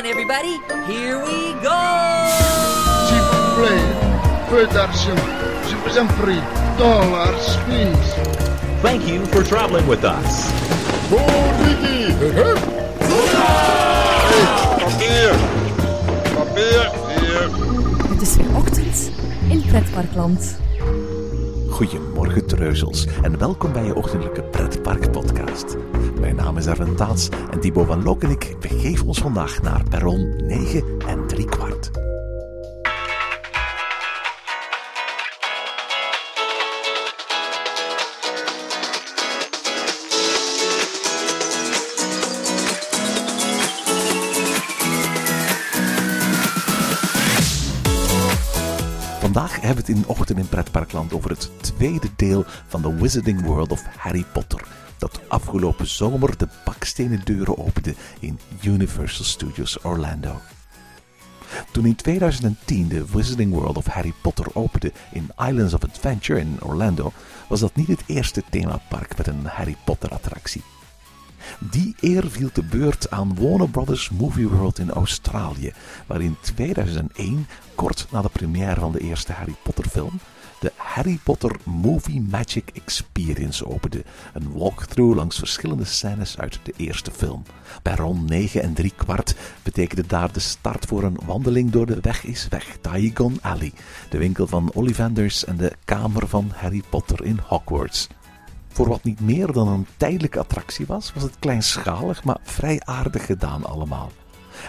on, everybody. Here we go! S'il vous plaît, peu d'argent. Je vous en prie. Dollars, please. Thank you for traveling with us. Papier! Papier! Hier! Het is weer ochtend in Pretparkland. Goedemorgen treuzels en welkom bij je ochtendelijke Mijn naam is Erwin Taats en Thibaut van Lok en ik begeven ons vandaag naar perron 9 en 3 kwart. Vandaag hebben we het in Ochtend in Pretparkland over het tweede deel van The Wizarding World of Harry Potter. Dat afgelopen zomer de bakstenen deuren opende in Universal Studios Orlando. Toen in 2010 de Wizarding World of Harry Potter opende in Islands of Adventure in Orlando, was dat niet het eerste themapark met een Harry Potter attractie. Die eer viel te beurt aan Warner Brothers Movie World in Australië, waar in 2001, kort na de première van de eerste Harry Potter film, de Harry Potter Movie Magic Experience opende. Een walkthrough langs verschillende scènes uit de eerste film. Bij rond 9 en 3 kwart betekende daar de start voor een wandeling door de Weg is Weg, Diagon Alley, de winkel van Ollivanders en de kamer van Harry Potter in Hogwarts. Voor wat niet meer dan een tijdelijke attractie was, was het kleinschalig, maar vrij aardig gedaan allemaal.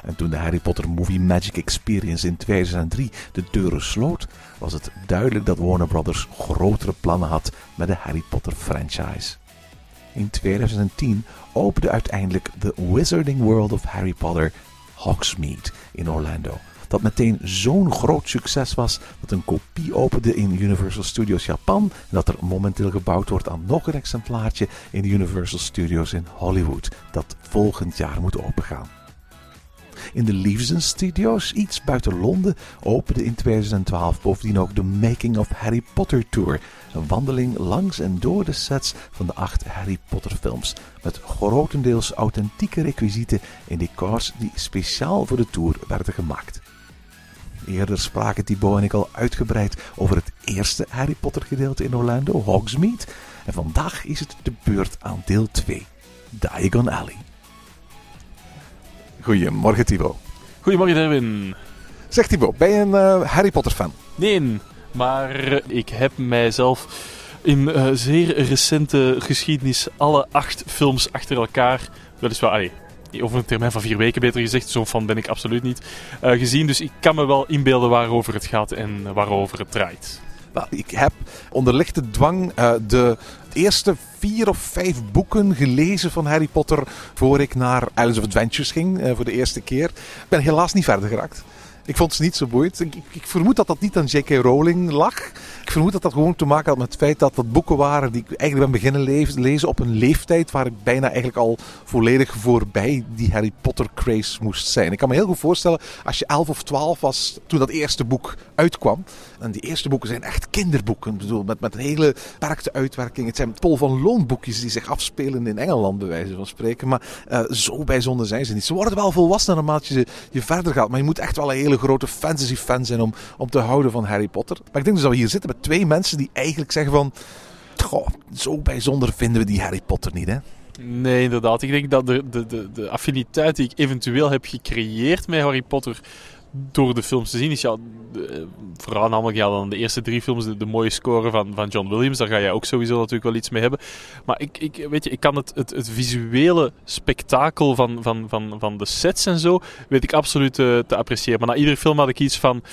En toen de Harry Potter Movie Magic Experience in 2003 de deuren sloot, was het duidelijk dat Warner Brothers grotere plannen had met de Harry Potter franchise. In 2010 opende uiteindelijk The Wizarding World of Harry Potter Hogsmeade in Orlando. Dat meteen zo'n groot succes was dat een kopie opende in Universal Studios Japan en dat er momenteel gebouwd wordt aan nog een exemplaartje in de Universal Studios in Hollywood, dat volgend jaar moet opengaan. In de Leavesden Studios, iets buiten Londen, opende in 2012 bovendien ook de Making of Harry Potter Tour. Een wandeling langs en door de sets van de acht Harry Potter films. Met grotendeels authentieke requisieten in decors die speciaal voor de tour werden gemaakt. Eerder spraken Thibaut en ik al uitgebreid over het eerste Harry Potter gedeelte in Orlando, Hogsmeade. En vandaag is het de beurt aan deel 2, Diagon Alley. Goedemorgen Thibaut. Goedemorgen Erwin. Zeg Thibaut, ben je een eh, Harry Potter fan? Nee, maar ik heb mijzelf in eh, zeer recente geschiedenis alle acht films achter elkaar, weliswaar, allee, over een termijn van vier weken beter gezegd, zo'n fan ben ik absoluut niet, eh, gezien. Dus ik kan me wel inbeelden waarover het gaat en waarover het draait. Ik heb onder lichte dwang eh, de eerste vier of vijf boeken gelezen van Harry Potter voor ik naar Islands of Adventures ging eh, voor de eerste keer. Ik ben helaas niet verder geraakt. Ik vond ze niet zo boeiend. Ik, ik, vermoed dat dat niet aan J.K. Rowling lag. Ik vermoed dat dat gewoon te maken had met het feit dat dat boeken waren die ik eigenlijk ben beginnen le lezen op een leeftijd waar ik bijna eigenlijk al volledig voorbij die Harry Potter craze moest zijn. Ik kan me heel goed voorstellen als je 11 of 12 was toen dat eerste boek uitkwam. En die eerste boeken zijn echt kinderboeken. Bedoel, met, met een hele beperkte uitwerking. Het zijn Paul van Loon boekjes die zich afspelen in Engeland, bij wijze van spreken. Maar uh, zo bijzonder zijn ze niet. Ze worden wel volwassen naarmate je, je verder gaat. Maar je moet echt wel een hele grote fantasy-fan zijn om, om te houden van Harry Potter. Maar ik denk dus dat we hier zitten met twee mensen die eigenlijk zeggen van... Goh, zo bijzonder vinden we die Harry Potter niet, hè? Nee, inderdaad. Ik denk dat de, de, de, de affiniteit die ik eventueel heb gecreëerd met Harry Potter door de films te zien is ja, de, vooral namelijk ja, dan de eerste drie films, de, mooie score van, van John Williams, daar ga jij ook sowieso natuurlijk wel iets mee hebben. Maar ik, ik, weet je, ik kan het, het, het visuele spektakel van, van, van, van de sets en zo, weet ik absoluut uh, te appreciëren. Maar na iedere film had ik iets van,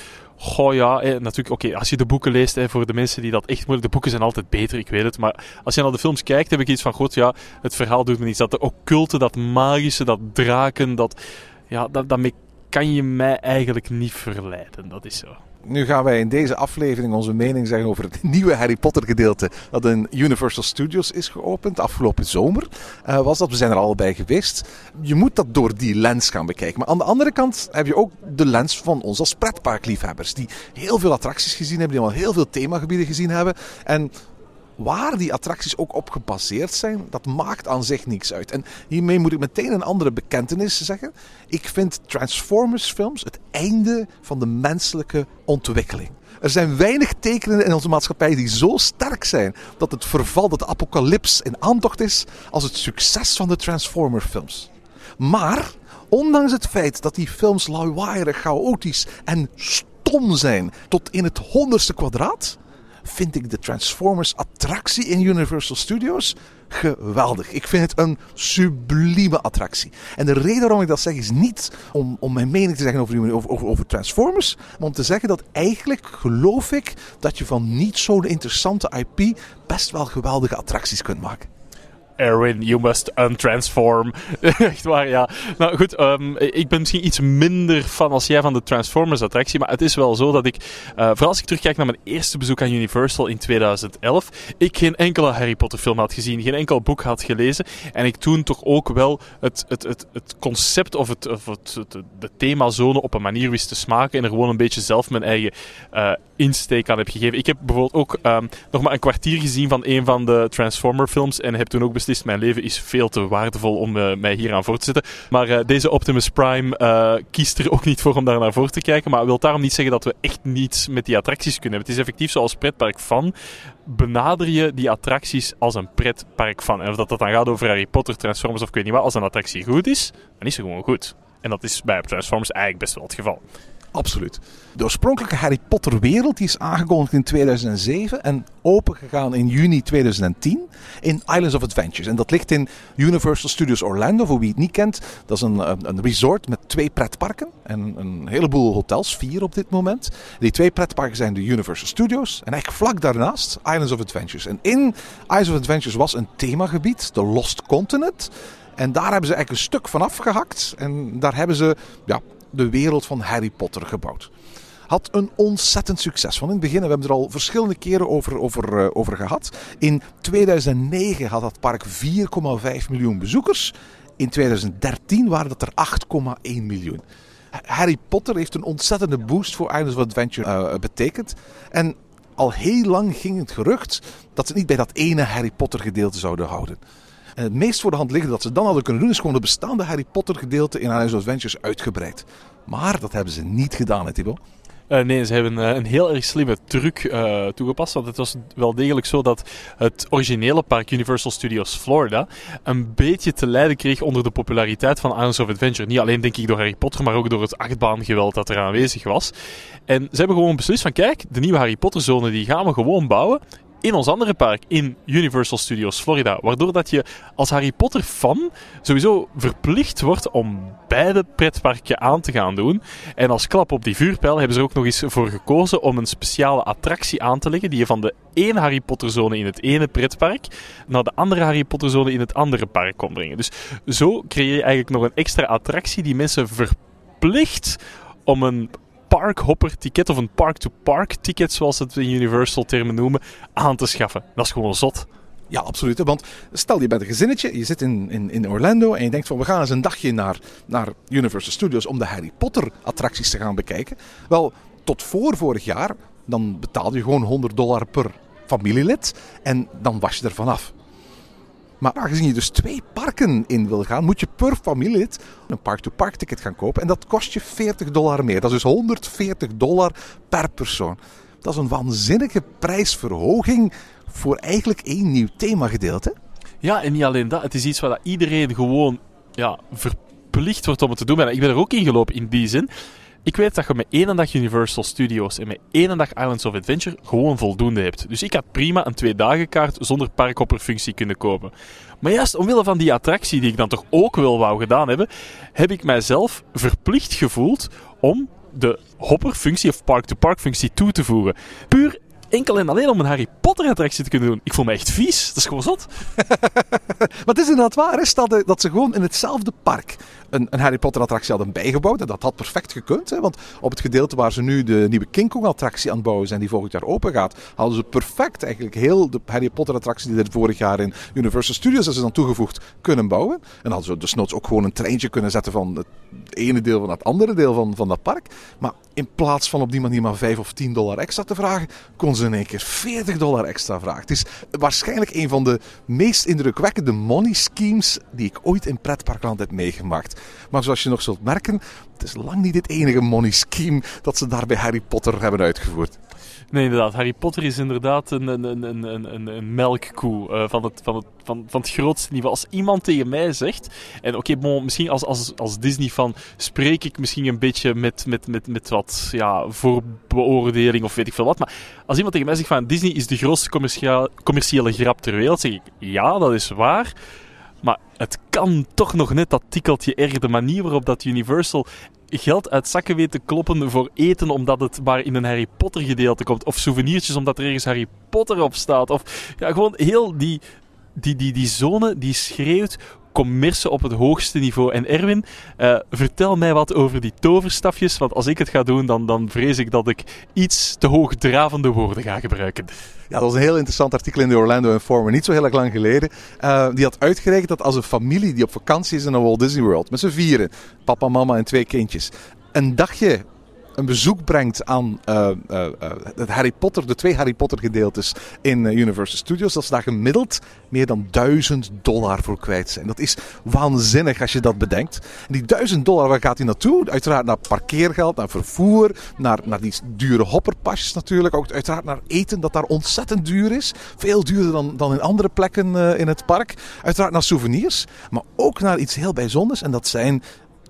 Goh ja, eh, natuurlijk, oké, als je de boeken leest, eh, voor de mensen die dat echt moeilijk... De boeken zijn altijd beter, ik weet het. Maar als je naar de films kijkt, heb ik iets van... God, ja, het verhaal doet me niets. Dat de occulte, dat magische, dat draken, dat... Ja, dat, daarmee kan je mij eigenlijk niet verleiden. Dat is zo. Nu gaan wij in deze aflevering onze mening zeggen over het nieuwe Harry Potter gedeelte dat in Universal Studios is geopend afgelopen zomer. Uh, was dat, we zijn er allebei geweest. Je moet dat door die lens gaan bekijken. Maar aan de andere kant heb je ook de lens van ons als pretparkliefhebbers. Die heel veel attracties gezien hebben, die al heel veel themagebieden gezien hebben. En waar die attracties ook op gebaseerd zijn, dat maakt aan zich niks uit. En hiermee moet ik meteen een andere bekentenis zeggen. Ik vind Transformers films het einde van de menselijke ontwikkeling. Er zijn weinig tekenen in onze maatschappij die zo sterk zijn dat het verval, dat de apocalyps in aantocht is, als het succes van de Transformer films. Maar, ondanks het feit dat die films lawaaierig, chaotisch en stom zijn tot in het honderdste kwadraat, vind ik de Transformers attractie in Universal Studios geweldig. Ik vind het een sublieme attractie. En de reden waarom ik dat zeg is niet om, om mijn mening te zeggen over, over, over Transformers, maar om te zeggen dat eigenlijk geloof ik dat je van niet zo'n interessante IP best wel geweldige attracties kunt maken. Erwin, you must untransform. Echt waar, ja. Nou goed, um, ik ben misschien iets minder fan als jij van de Transformers-attractie. Maar het is wel zo dat ik, uh, vooral als ik terugkijk naar mijn eerste bezoek aan Universal in 2011, ik geen enkele Harry Potter-film had gezien, geen enkel boek had gelezen. En ik toen toch ook wel het, het, het, het concept of, het, of het, het, de themazone op een manier wist te smaken. En er gewoon een beetje zelf mijn eigen uh, insteek aan heb gegeven. Ik heb bijvoorbeeld ook um, nog maar een kwartier gezien van een van de Transformer-films. En heb toen ook mijn leven is veel te waardevol om uh, mij hier aan voor te zetten. Maar uh, deze Optimus Prime uh, kiest er ook niet voor om daar naar voor te kijken. Maar wil daarom niet zeggen dat we echt niets met die attracties kunnen hebben. Het is effectief zoals pretpark fan. Benader je die attracties als een pretpark fan. En of dat, dat dan gaat over Harry Potter, Transformers of ik weet niet wat. Als een attractie goed is, dan is ze gewoon goed. En dat is bij Transformers eigenlijk best wel het geval. Absoluut. De oorspronkelijke Harry Potter wereld die is aangekondigd in 2007 en opengegaan in juni 2010 in Islands of Adventures. En dat ligt in Universal Studios Orlando, voor wie het niet kent. Dat is een, een resort met twee pretparken en een heleboel hotels, vier op dit moment. Die twee pretparken zijn de Universal Studios en eigenlijk vlak daarnaast Islands of Adventures. En in Islands of Adventures was een themagebied, de Lost Continent. En daar hebben ze eigenlijk een stuk van afgehakt. En daar hebben ze ja, de wereld van Harry Potter gebouwd. Had een ontzettend succes. Van in het begin, we hebben er al verschillende keren over, over, uh, over gehad. In 2009 had dat park 4,5 miljoen bezoekers. In 2013 waren dat er 8,1 miljoen. Harry Potter heeft een ontzettende boost voor Islands of Adventure uh, betekend. En al heel lang ging het gerucht dat ze niet bij dat ene Harry Potter gedeelte zouden houden. En het meest voor de hand liggen dat ze dan hadden kunnen doen, is gewoon de bestaande Harry Potter gedeelte in Islands of Adventures uitgebreid. Maar dat hebben ze niet gedaan, hè? Uh, nee, ze hebben uh, een heel erg slimme truc toegepast. Want het was wel degelijk zo dat het originele park Universal Studios Florida een beetje te lijden kreeg onder de populariteit van Islands of Adventure. Niet alleen denk ik door Harry Potter, maar ook door het achtbaangeweld dat er aanwezig was. En ze hebben gewoon beslist van kijk, de nieuwe Harry Potter zone die gaan we gewoon bouwen in ons andere park, in Universal Studios Florida. Waardoor dat je als Harry Potter fan sowieso verplicht wordt om beide pretparken aan te gaan doen. En als klap op die vuurpijl hebben ze er ook nog eens voor gekozen om een speciale attractie aan te leggen die je van de ene Harry Potter zone in het ene pretpark naar de andere Harry Potter zone in het andere park kon brengen. Dus zo creëer je eigenlijk nog een extra attractie die mensen verplicht om een parkhopper ticket of een park-to-park ticket, zoals het in Universal termen noemen, aan te schaffen. Dat is gewoon zot. Ja, absoluut. Want stel je bent een gezinnetje, je zit in, in, in Orlando en je denkt van we gaan eens een dagje naar, naar Universal Studios om de Harry Potter attracties te gaan bekijken. Wel, tot voor vorig jaar, dan betaalde je gewoon 100 dollar per familielid en dan was je er vanaf. Maar aangezien je dus twee parken in wil gaan, moet je per familielid een park-to-park ticket gaan kopen. En dat kost je 40 dollar meer. Dat is dus 140 dollar per persoon. Dat is een waanzinnige prijsverhoging voor eigenlijk één nieuw themagedeelte. Ja, en niet alleen dat. Het is iets waar iedereen gewoon ja, verplicht wordt om het te doen. En ik ben er ook in gelopen in die zin. Ik weet dat je met één dag Universal Studios en met één dag Islands of Adventure gewoon voldoende hebt. Dus ik had prima een twee dagen kaart zonder parkhopperfunctie kunnen kopen. Maar juist omwille van die attractie die ik dan toch ook wel wou gedaan hebben, heb ik mijzelf verplicht gevoeld om de hopperfunctie of park-to-park functie toe te voegen. Puur enkel en alleen om een Harry Potter attractie te kunnen doen. Ik voel me echt vies. Dat is gewoon zot. maar het is inderdaad waar. Dat, dat ze gewoon in hetzelfde park een, Harry Potter attractie hadden bijgebouwd. En dat had perfect gekund. Hè, want op het gedeelte waar ze nu de nieuwe King Kong attractie aan het bouwen zijn, die volgend jaar open gaat, hadden ze perfect eigenlijk heel de Harry Potter attractie die er vorig jaar in Universal Studios is dan toegevoegd kunnen bouwen. En hadden ze dus noods ook gewoon een treintje kunnen zetten van het ene deel van het andere deel van, van dat park. Maar in plaats van op die manier maar 5 of 10 dollar extra te vragen, kon ze in één keer 40 dollar extra vragen. Het is waarschijnlijk een van de meest indrukwekkende money schemes die ik ooit in pretparkland heb meegemaakt. Maar zoals je nog zult merken, het is lang niet het enige money scheme dat ze daar bij Harry Potter hebben uitgevoerd. Nee, inderdaad. Harry Potter is inderdaad een, een, een, een, een, melkkoe uh, van, het, van, het, van, van het grootste niveau. Als iemand tegen mij zegt... En oké, misschien als, als, als Disney-fan spreek ik misschien een beetje met, met, met, met wat ja, voorbeoordeling of weet ik veel wat. Maar als iemand tegen mij zegt van Disney is de grootste commerciële grap ter wereld, zeg ik ja, dat is waar. Maar het kan toch nog net dat tikkeltje erger. De manier waarop dat Universal geld uit zakken weet te kloppen voor eten omdat het maar in een Harry Potter gedeelte komt. Of souvenirtjes omdat er ergens Harry Potter op staat. Of ja, gewoon heel die, die, die, die zone die schreeuwt commerce op het hoogste niveau. En Erwin, uh, vertel mij wat over die toverstafjes. Want als ik het ga doen, dan, dan vrees ik dat ik iets te hoogdravende woorden ga gebruiken. Ja, dat was een heel interessant artikel in de Orlando Informer, niet zo heel erg lang geleden. Uh, die had uitgerekend dat als een familie die op vakantie is in een Walt Disney World, met z'n vieren, papa, mama en twee kindjes, een dagje een bezoek brengt aan uh, uh, het Harry Potter, de twee Harry Potter gedeeltes in Universal Studios, dat ze daar gemiddeld meer dan 1000 dollar voor kwijt zijn. Dat is waanzinnig als je dat bedenkt. En die 1000 dollar, waar gaat die naartoe? Uiteraard naar parkeergeld, naar vervoer, naar, naar die dure hopperpasjes natuurlijk. Ook uiteraard naar eten, dat daar ontzettend duur is. Veel duurder dan, dan in andere plekken in het park. Uiteraard naar souvenirs, maar ook naar iets heel bijzonders en dat zijn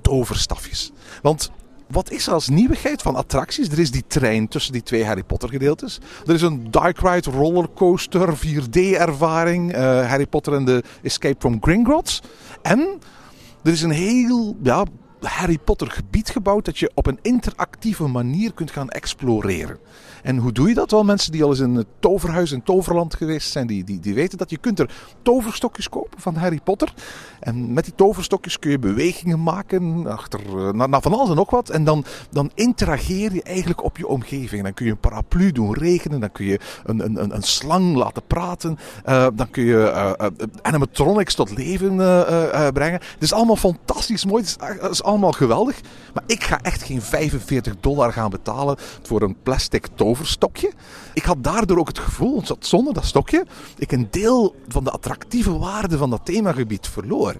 toverstafjes. Want wat is er als nieuwigheid van attracties? Er is die trein tussen die twee Harry Potter gedeeltes. Er is een Dark Ride rollercoaster, 4D-ervaring. Uh, Harry Potter en de Escape from Gringotts. En er is een heel ja, Harry Potter gebied gebouwd dat je op een interactieve manier kunt gaan exploreren. En hoe doe je dat? Wel, mensen die al eens in het toverhuis in Toverland geweest zijn, die, die, die weten dat je kunt er toverstokjes kopen van Harry Potter. En met die toverstokjes kun je bewegingen maken achter naar, naar van alles en nog wat. En dan, dan interageer je eigenlijk op je omgeving. Dan kun je een paraplu doen regenen, dan kun je een, een, een slang laten praten, uh, dan kun je uh, animatronics tot leven brengen. Het is allemaal fantastisch mooi, het is, het is allemaal geweldig. Maar ik ga echt geen 45 dollar gaan betalen voor een plastic toverstokje. Ik had daardoor ook het gevoel dat zonder dat stokje ik een deel van de attractieve waarde van dat themagebied verloor.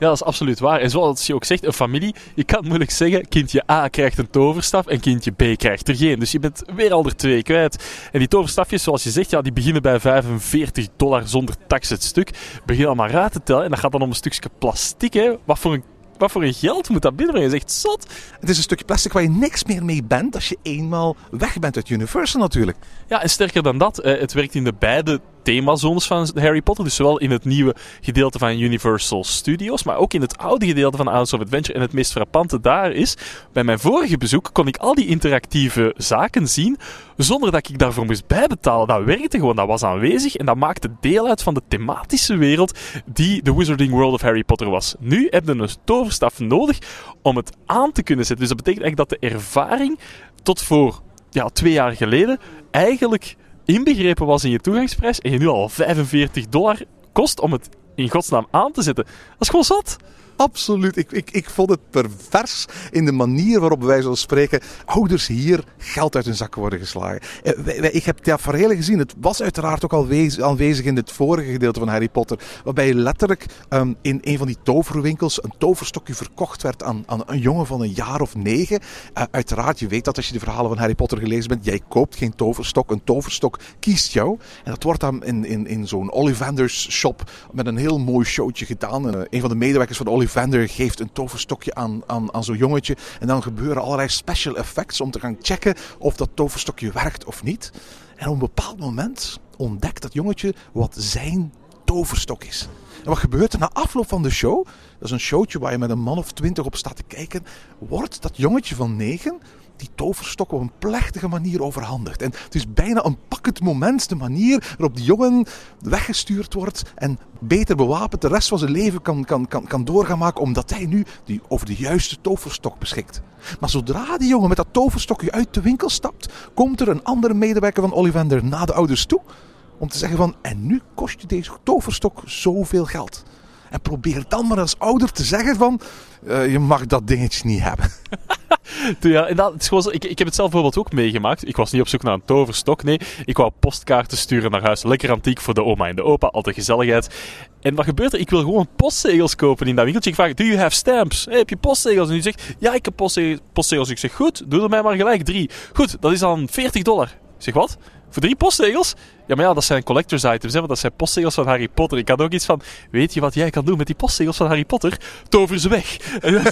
Ja, dat is absoluut waar. En zoals je ook zegt, een familie, je kan moeilijk zeggen, kindje A krijgt een toverstaf en kindje B krijgt er geen. Dus je bent weer al er twee kwijt. En die toverstafjes, zoals je zegt, ja, die beginnen bij 45 dollar zonder tax het stuk. Begin al maar raad te tellen en dat gaat dan om een stukje plastic. Hè. Wat voor een wat voor geld moet dat binnenbrengen? Je zegt zot. Het is een stukje plastic waar je niks meer mee bent als je eenmaal weg bent uit Universal natuurlijk. Ja, en sterker dan dat, eh, het werkt in de beide themazones van Harry Potter. Dus zowel in het nieuwe gedeelte van Universal Studios, maar ook in het oude gedeelte van Islands of Adventure. En het meest frappante daar is, bij mijn vorige bezoek kon ik al die interactieve zaken zien, zonder dat ik daarvoor moest bijbetalen. Dat werkte gewoon, dat was aanwezig en dat maakte deel uit van de thematische wereld die de Wizarding World of Harry Potter was. Nu heb je een toverstaf nodig om het aan te kunnen zetten. Dus dat betekent eigenlijk dat de ervaring tot voor ja, twee jaar geleden eigenlijk inbegrepen was in je toegangsprijs en je nu al 45 dollar kost om het in godsnaam aan te zetten. Dat is gewoon zat. Absoluut. Ik, ik, ik vond het pervers in de manier waarop wij zo spreken ouders hier geld uit hun zak worden geslagen. Eh, ik heb tafereelen gezien. Het was uiteraard ook al aanwezig in het vorige gedeelte van Harry Potter. Waarbij letterlijk um, in een van die toverwinkels een toverstokje verkocht werd aan, aan een jongen van een jaar of negen. Uh, uiteraard, je weet dat als je de verhalen van Harry Potter gelezen bent. Jij koopt geen toverstok. Een toverstok kiest jou. En dat wordt dan in, in, in zo'n Ollivanders shop met een heel mooi showtje gedaan. En, uh, een van de medewerkers van Ollivander Vander geeft een toverstokje aan, aan, aan zo'n jongetje. En dan gebeuren allerlei special effects om te gaan checken of dat toverstokje werkt of niet. En op een bepaald moment ontdekt dat jongetje wat zijn toverstok is. En wat gebeurt er na afloop van de show? Dat is een showtje waar je met een man of twintig op staat te kijken. Wordt dat jongetje van negen die toverstok op een plechtige manier overhandigd. En het is bijna een pakkend moment, de manier waarop die jongen weggestuurd wordt en beter bewapend de rest van zijn leven kan, kan, kan, kan doorgaan maken, omdat hij nu die, over de juiste toverstok beschikt. Maar zodra die jongen met dat toverstokje uit de winkel stapt, komt er een andere medewerker van Ollivander naar de ouders toe om te zeggen van, en nu kost je deze toverstok zoveel geld. En probeer dan maar als ouder te zeggen van, uh, je mag dat dingetje niet hebben. ja, en dat, gewoon zo, ik, ik heb het zelf bijvoorbeeld ook meegemaakt. Ik was niet op zoek naar een toverstok, nee. Ik wou postkaarten sturen naar huis. Lekker antiek voor de oma en de opa, altijd gezelligheid. En wat gebeurt er? Ik wil gewoon postzegels kopen in dat winkeltje. Ik vraag, do you have stamps? Heb je postzegels? En die zegt, ja, ik heb postzegels. Ik zeg, goed, doe er mij maar gelijk drie. Goed, dat is dan 40 dollar. Zeg, wat? Voor drie postzegels? Ja, maar ja, dat zijn collectors items, hè, want dat zijn postzegels van Harry Potter. Ik had ook iets van, weet je wat jij kan doen met die postzegels van Harry Potter? Tover ze weg. ja,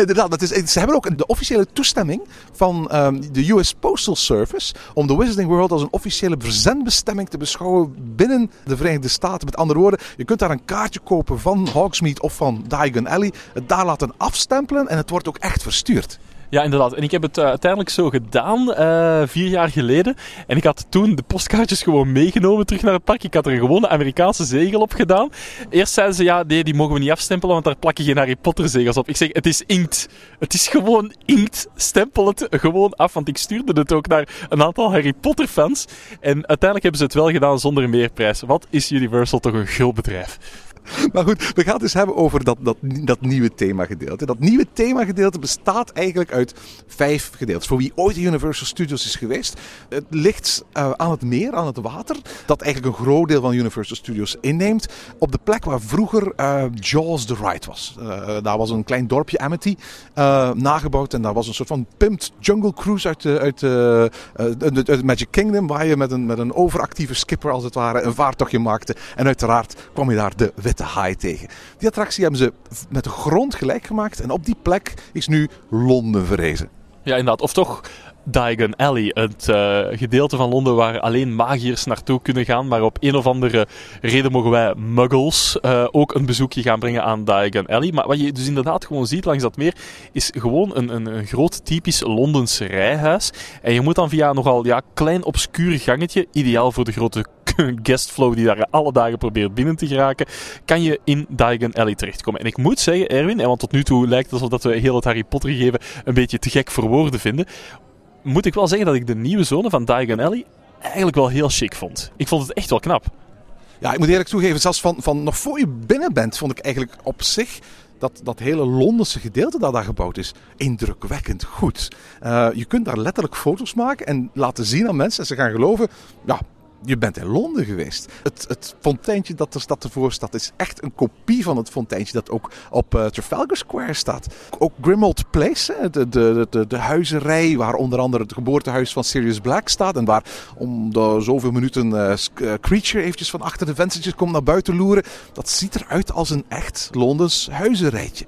inderdaad, dat is, ze hebben ook de officiële toestemming van um, de US Postal Service om de Wizarding World als een officiële verzendbestemming te beschouwen binnen de Verenigde Staten. Met andere woorden, je kunt daar een kaartje kopen van Hogsmeade of van Diagon Alley, het daar laten afstempelen en het wordt ook echt verstuurd. Ja, inderdaad. En ik heb het uh, uiteindelijk zo gedaan, uh, vier jaar geleden. En ik had toen de postkaartjes gewoon meegenomen terug naar het park. Ik had er een gewone Amerikaanse zegel op gedaan. Eerst zeiden ze, ja, nee, die mogen we niet afstempelen, want daar plak je geen Harry Potter zegels op. Ik zeg, het is inkt. Het is gewoon inkt. Stempel het gewoon af, want ik stuurde het ook naar een aantal Harry Potter fans. En uiteindelijk hebben ze het wel gedaan zonder meerprijs. Wat is Universal toch een gul bedrijf? Maar goed, we gaan het dus hebben over dat, dat, dat nieuwe themagedeelte. Dat nieuwe themagedeelte bestaat eigenlijk uit vijf gedeeltes. Voor wie ooit Universal Studios is geweest, het ligt uh, aan het meer, aan het water, dat eigenlijk een groot deel van Universal Studios inneemt. Op de plek waar vroeger uh, Jaws the Ride was. Uh, daar was een klein dorpje Amity nagebouwd en daar was een soort van pimped jungle cruise uit, uit, uit, Magic Kingdom, waar je met een, met een overactieve skipper als het ware een vaartochtje maakte. En uiteraard kwam je daar de witte haai tegen. Die attractie hebben ze met de grond gelijk gemaakt en op die plek is nu Londen verrezen. Ja, inderdaad. Of toch Diagon Alley. Het uh, gedeelte van Londen waar alleen magiërs naartoe kunnen gaan. Maar op een of andere reden mogen wij muggles uh, ook een bezoekje gaan brengen aan Diagon Alley. Maar wat je dus inderdaad gewoon ziet langs dat meer, is gewoon een, een, een groot typisch Londens rijhuis. En je moet dan via nogal ja, klein obscuur gangetje, ideaal voor de grote guestflow die daar alle dagen probeert binnen te geraken, kan je in Diagon Alley terechtkomen. En ik moet zeggen, Erwin, want tot nu toe lijkt het alsof we heel het Harry Potter geven een beetje te gek voor woorden vinden moet ik wel zeggen dat ik de nieuwe zone van Diagon Alley eigenlijk wel heel chic vond. Ik vond het echt wel knap. Ja, ik moet eerlijk toegeven, zelfs van, van nog voor je binnen bent, vond ik eigenlijk op zich dat, dat hele Londense gedeelte dat daar gebouwd is, indrukwekkend goed. Uh, je kunt daar letterlijk foto's maken en laten zien aan mensen en ze gaan geloven, ja, je bent in Londen geweest. Het, het fonteintje dat de stad ervoor staat is echt een kopie van het fonteintje dat ook op uh, Trafalgar Square staat. Ook Grimald Place, de, de, de, de huizenrij waar onder andere het geboortehuis van Sirius Black staat. En waar om de zoveel minuten uh, Creature eventjes van achter de venstertjes komt naar buiten loeren. Dat ziet eruit als een echt Londens huizenrijtje.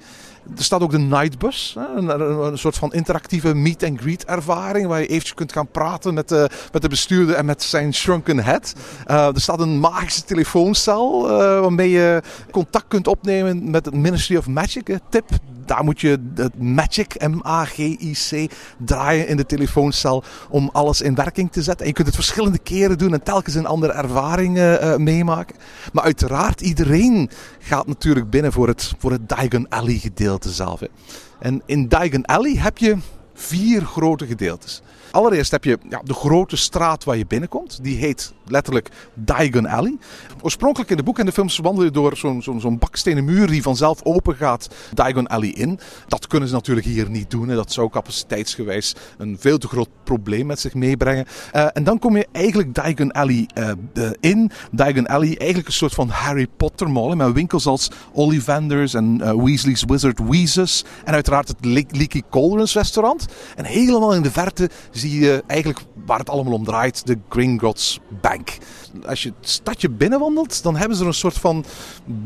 Er staat ook de Nightbus, een, soort van interactieve meet-and-greet ervaring. Waar je eventjes kunt gaan praten met de, met de bestuurder en met zijn shrunken head. Uh, er staat een magische telefooncel uh, waarmee je contact kunt opnemen met het Ministry of Magic. Tip, daar moet je het Magic, M-A-G-I-C, draaien in de telefooncel om alles in werking te zetten. En je kunt het verschillende keren doen en telkens een andere ervaring uh, meemaken. Maar uiteraard, iedereen gaat natuurlijk binnen voor het, voor het Diagon Alley gedeelte zelf. Hè. En in Diagon Alley heb je vier grote gedeeltes. Allereerst heb je ja, de grote straat waar je binnenkomt. Die heet letterlijk Diagon Alley. Oorspronkelijk in de boek en de films wandel je door zo'n bakstenen muur die vanzelf open gaat Diagon Alley in. Dat kunnen ze natuurlijk hier niet doen. Hè. Dat zou capaciteitsgewijs een veel te groot probleem met zich meebrengen. Uh, en dan kom je eigenlijk Diagon Alley uh, in. Diagon Alley eigenlijk een soort van Harry Potter mall. Met winkels als Ollivanders en Weasley's Wizard Weezes. En uiteraard het Le Leaky Cauldrons restaurant. En helemaal in de verte zie je eigenlijk waar het allemaal om draait, de Gringotts Bank. Als je het stadje binnenwandelt, dan hebben ze er een soort van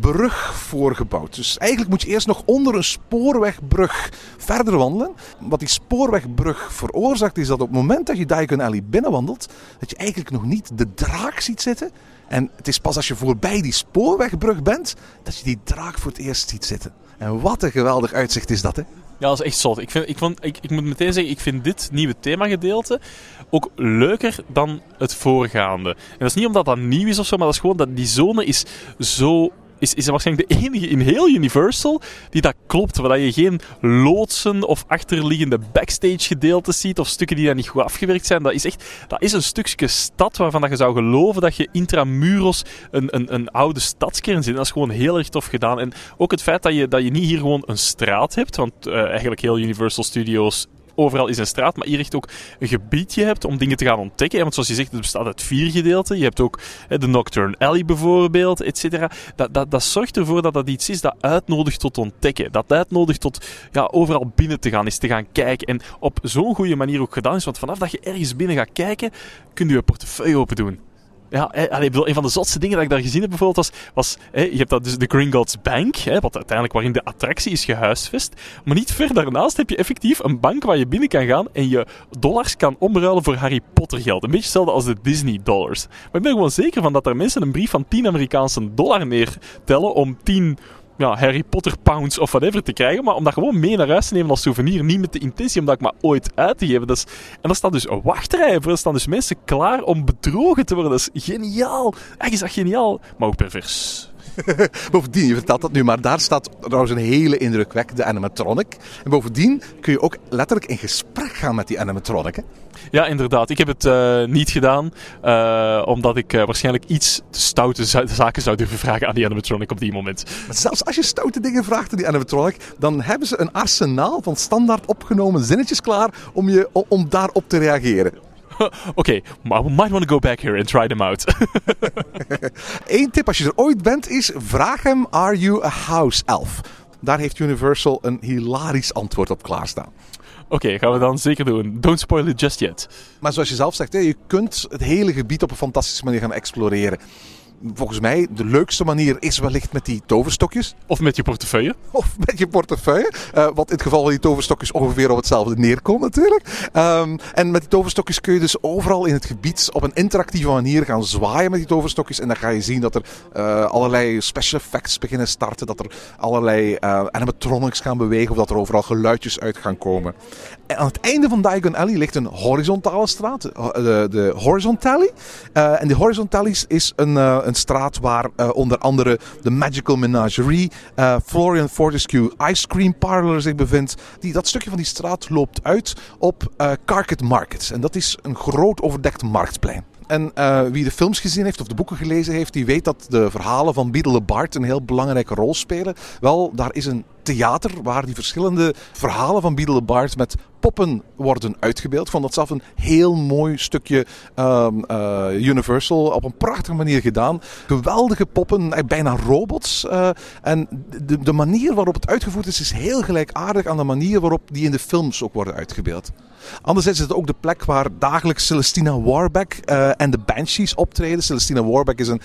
brug voor gebouwd. Dus eigenlijk moet je eerst nog onder een spoorwegbrug verder wandelen. Wat die spoorwegbrug veroorzaakt is dat op het moment dat je Diagon Alley binnenwandelt, dat je eigenlijk nog niet de draak ziet zitten. En het is pas als je voorbij die spoorwegbrug bent, dat je die draak voor het eerst ziet zitten. En wat een geweldig uitzicht is dat, hè? Ja, dat is echt zot. Ik, vind, ik, vond, ik, ik moet meteen zeggen, ik vind dit nieuwe themagedeelte ook leuker dan het voorgaande. En dat is niet omdat dat nieuw is of zo, maar dat is gewoon dat die zone is zo is, is waarschijnlijk de enige in heel Universal die dat klopt. Waar je geen loodsen of achterliggende backstage gedeeltes ziet of stukken die daar niet goed afgewerkt zijn. Dat is echt dat is een stukje stad waarvan dat je zou geloven dat je intramuros een, een, een oude stadskern zit. Dat is gewoon heel erg tof gedaan. En ook het feit dat je, dat je niet hier gewoon een straat hebt, want uh, eigenlijk heel Universal Studios overal is een straat, maar hier echt ook een gebiedje hebt om dingen te gaan ontdekken. Want zoals je zegt, het bestaat uit vier gedeelten. Je hebt ook de Nocturne Alley bijvoorbeeld, et cetera. Dat, dat, dat zorgt ervoor dat dat iets is dat uitnodigt tot ontdekken. Dat uitnodigt tot ja, overal binnen te gaan, is te gaan kijken. En op zo'n goede manier ook gedaan is, want vanaf dat je ergens binnen gaat kijken, kun je je portefeuille open doen. Ja, allee, bedoel, een van de zotste dingen dat ik daar gezien heb bijvoorbeeld was, was je hebt dat dus de Gringotts Bank, wat uiteindelijk waarin de attractie is gehuisvest. Maar niet ver daarnaast heb je effectief een bank waar je binnen kan gaan en je dollars kan omruilen voor Harry Potter geld. Een beetje hetzelfde als de Disney dollars. Maar ik ben gewoon zeker van dat er mensen een brief van 10 Amerikaanse dollar neertellen om 10 ja, Harry Potter pounds of whatever te krijgen, maar om dat gewoon mee naar huis te nemen als souvenir. Niet met de intentie om dat maar ooit uit te geven. Dat en er staan dus wachtrijen voor. Er staan dus mensen klaar om bedrogen te worden. Dat is geniaal. Eigenlijk is dat geniaal, maar ook pervers. bovendien, je vertelt dat nu, maar daar staat trouwens een hele indrukwekkende animatronic. En bovendien kun je ook letterlijk in gesprek gaan met die animatronic. Hè? Ja, inderdaad. Ik heb het uh, niet gedaan, uh, omdat ik uh, waarschijnlijk iets te stoute zaken zou durven vragen aan die animatronic op die moment. Maar zelfs als je stoute dingen vraagt aan die animatronic, dan hebben ze een arsenaal van standaard opgenomen zinnetjes klaar om, je, om daarop te reageren. Oké, okay, we might want to go back here and try them out. Eén tip als je er ooit bent is: vraag hem: Are you a house elf? Daar heeft Universal een hilarisch antwoord op klaarstaan. Oké, gaan we dan zeker doen. Don't spoil it just yet. Maar zoals je zelf zegt, je kunt het hele gebied op een fantastische manier gaan exploreren volgens mij de leukste manier is wellicht met die toverstokjes. Of met je portefeuille. Of met je portefeuille. Uh, wat in het geval van die toverstokjes ongeveer op hetzelfde neerkomt natuurlijk. Um, en met die toverstokjes kun je dus overal in het gebied op een interactieve manier gaan zwaaien met die toverstokjes. En dan ga je zien dat er uh, allerlei special effects beginnen starten. Dat er allerlei uh, animatronics gaan bewegen. Of dat er overal geluidjes uit gaan komen. En aan het einde van Diagon Alley ligt een horizontale straat. De, de Horizon Alley. en de Horizon Alley is een, een straat waar uh, onder andere de Magical Menagerie, uh, Florian Fortescue Ice Cream Parlor zich bevindt. Die, dat stukje van die straat loopt uit op uh, Carket Market. En dat is een groot overdekt marktplein. En wie de films gezien heeft of de boeken gelezen heeft, die weet dat de verhalen van Beedle Bart een heel belangrijke rol spelen. Wel, daar is een theater waar die verschillende verhalen van Beedle Bart met poppen worden uitgebeeld. Ik vond dat zelf een heel mooi stukje um, uh, Universal op een prachtige manier gedaan. Geweldige poppen, eh, bijna robots. Uh, en de, de manier waarop het uitgevoerd is, is heel gelijkaardig aan de manier waarop die in de films ook worden uitgebeeld. Anderzijds is het ook de plek waar dagelijks Celestina Warbeck en de Banshees optreden. Celestina Warbeck is een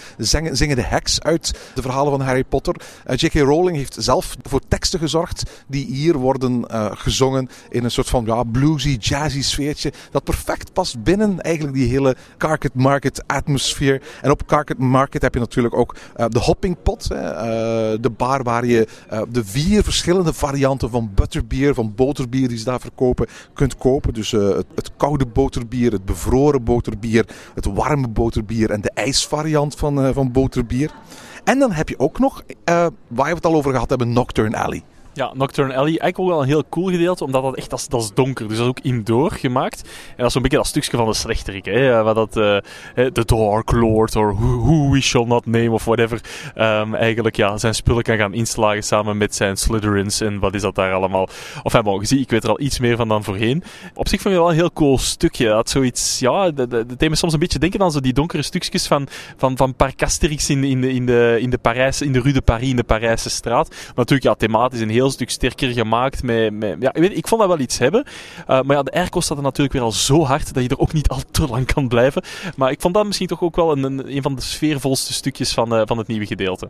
zingende heks uit de verhalen van Harry Potter. J.K. Rowling heeft zelf voor gezorgd die hier worden uh, gezongen in een soort van ja, bluesy, jazzy sfeertje. Dat perfect past binnen eigenlijk die hele Carket Market atmosfeer. En op Carket Market heb je natuurlijk ook de Hopping Pot. de bar waar je de vier verschillende varianten van butterbier, van boterbier die ze daar verkopen, kunt kopen. Dus het, het, koude boterbier, het bevroren boterbier, het warme boterbier en de ijsvariant van, van boterbier. En dan heb je ook nog, uh, waar we het al over gehad hebben, Nocturne Alley. Ja, Nocturne Alley. Eigenlijk ook wel een heel cool gedeelte, omdat dat echt, is, dat is donker. Dus dat is ook indoor gemaakt. En dat is zo'n beetje dat stukje van de slechterik. Hè? Wat dat, uh, The Dark Lord, of who, We Shall Not Name, of whatever. Um, eigenlijk, ja, zijn spullen kan gaan inslagen samen met zijn Slytherins. En wat is dat daar allemaal? Of hij mogen zien, ik weet er al iets meer van dan voorheen. Op zich vond ik wel een heel cool stukje. Dat zoiets, ja, de, de, de soms een beetje denken aan zo die donkere stukjes van, van, van Parc Asterix in, in, de, in, de, in, de Parijs, in de Rue de Paris, in de Parijse straat. Maar natuurlijk, ja, thematisch een heel stuk sterker gemaakt. Met, met, ja, ik, weet, ik vond dat wel iets hebben. Uh, maar ja, de airco staat er natuurlijk weer al zo hard dat je er ook niet al te lang kan blijven. Maar ik vond dat misschien toch ook wel een, een, van de sfeervolste stukjes van, uh, van het nieuwe gedeelte.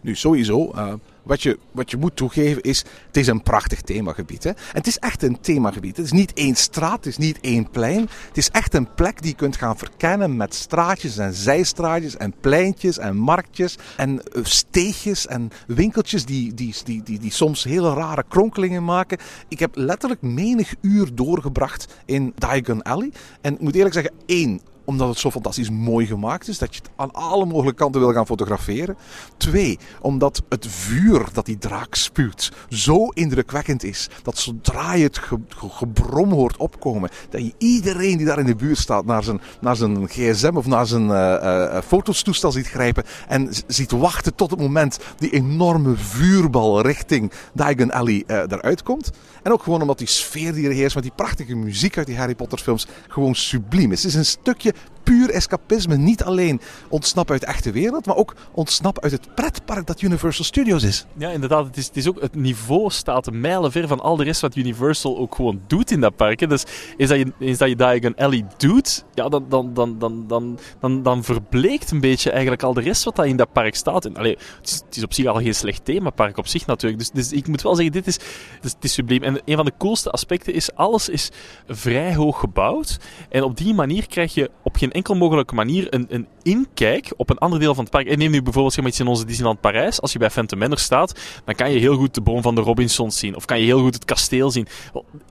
Nu, sowieso, uh, wat, je, wat je moet toegeven is, het is een prachtig themagebied. Hè? En het is echt een themagebied. Het is niet één straat, het is niet één plein. Het is echt een plek die je kunt gaan verkennen met straatjes en zijstraatjes en pleintjes en marktjes en uh, steegjes en winkeltjes die, die, die, die, die soms hele rare kronkelingen maken. Ik heb letterlijk menig uur doorgebracht in Diagon Alley. En ik moet eerlijk zeggen, één, omdat het zo fantastisch mooi gemaakt is dat je het aan alle mogelijke kanten wil gaan fotograferen. Twee, omdat het vuur dat die draak spuwt zo indrukwekkend is dat zodra je het ge ge gebrom hoort opkomen, dat je iedereen die daar in de buurt staat naar zijn, naar zijn gsm of naar zijn uh, uh, ziet grijpen en ziet wachten tot het moment die enorme vuurbal richting Diagon Alley uh, eruit komt. En ook gewoon omdat die sfeer die er heerst met die prachtige muziek uit die Harry Potter films gewoon subliem is. Het is een stukje puur escapisme. Niet alleen ontsnappen uit de echte wereld, maar ook ontsnappen uit het pretpark dat Universal Studios is. Ja, inderdaad. Het, is, het, is ook, het niveau staat mijlenver van al de rest wat Universal ook gewoon doet in dat park. Dus is dat je, is dat je Diagon Alley doet, ja, dan, dan, dan, dan, dan, dan, dan verbleekt een beetje eigenlijk al de rest wat dat in dat park staat. En, allee, het, is, het is op zich al geen slecht themapark op zich natuurlijk. Dus, dus ik moet wel zeggen, dit is, het is subliem. En een van de coolste aspecten is, alles is vrij hoog gebouwd. En op die manier krijg je op geen enkel mogelijke manier een, een inkijk op een ander deel van het park. En neem nu bijvoorbeeld iets in onze Disneyland Parijs. Als je bij Phantom Manor staat, dan kan je heel goed de boom van de Robinsons zien. Of kan je heel goed het kasteel zien.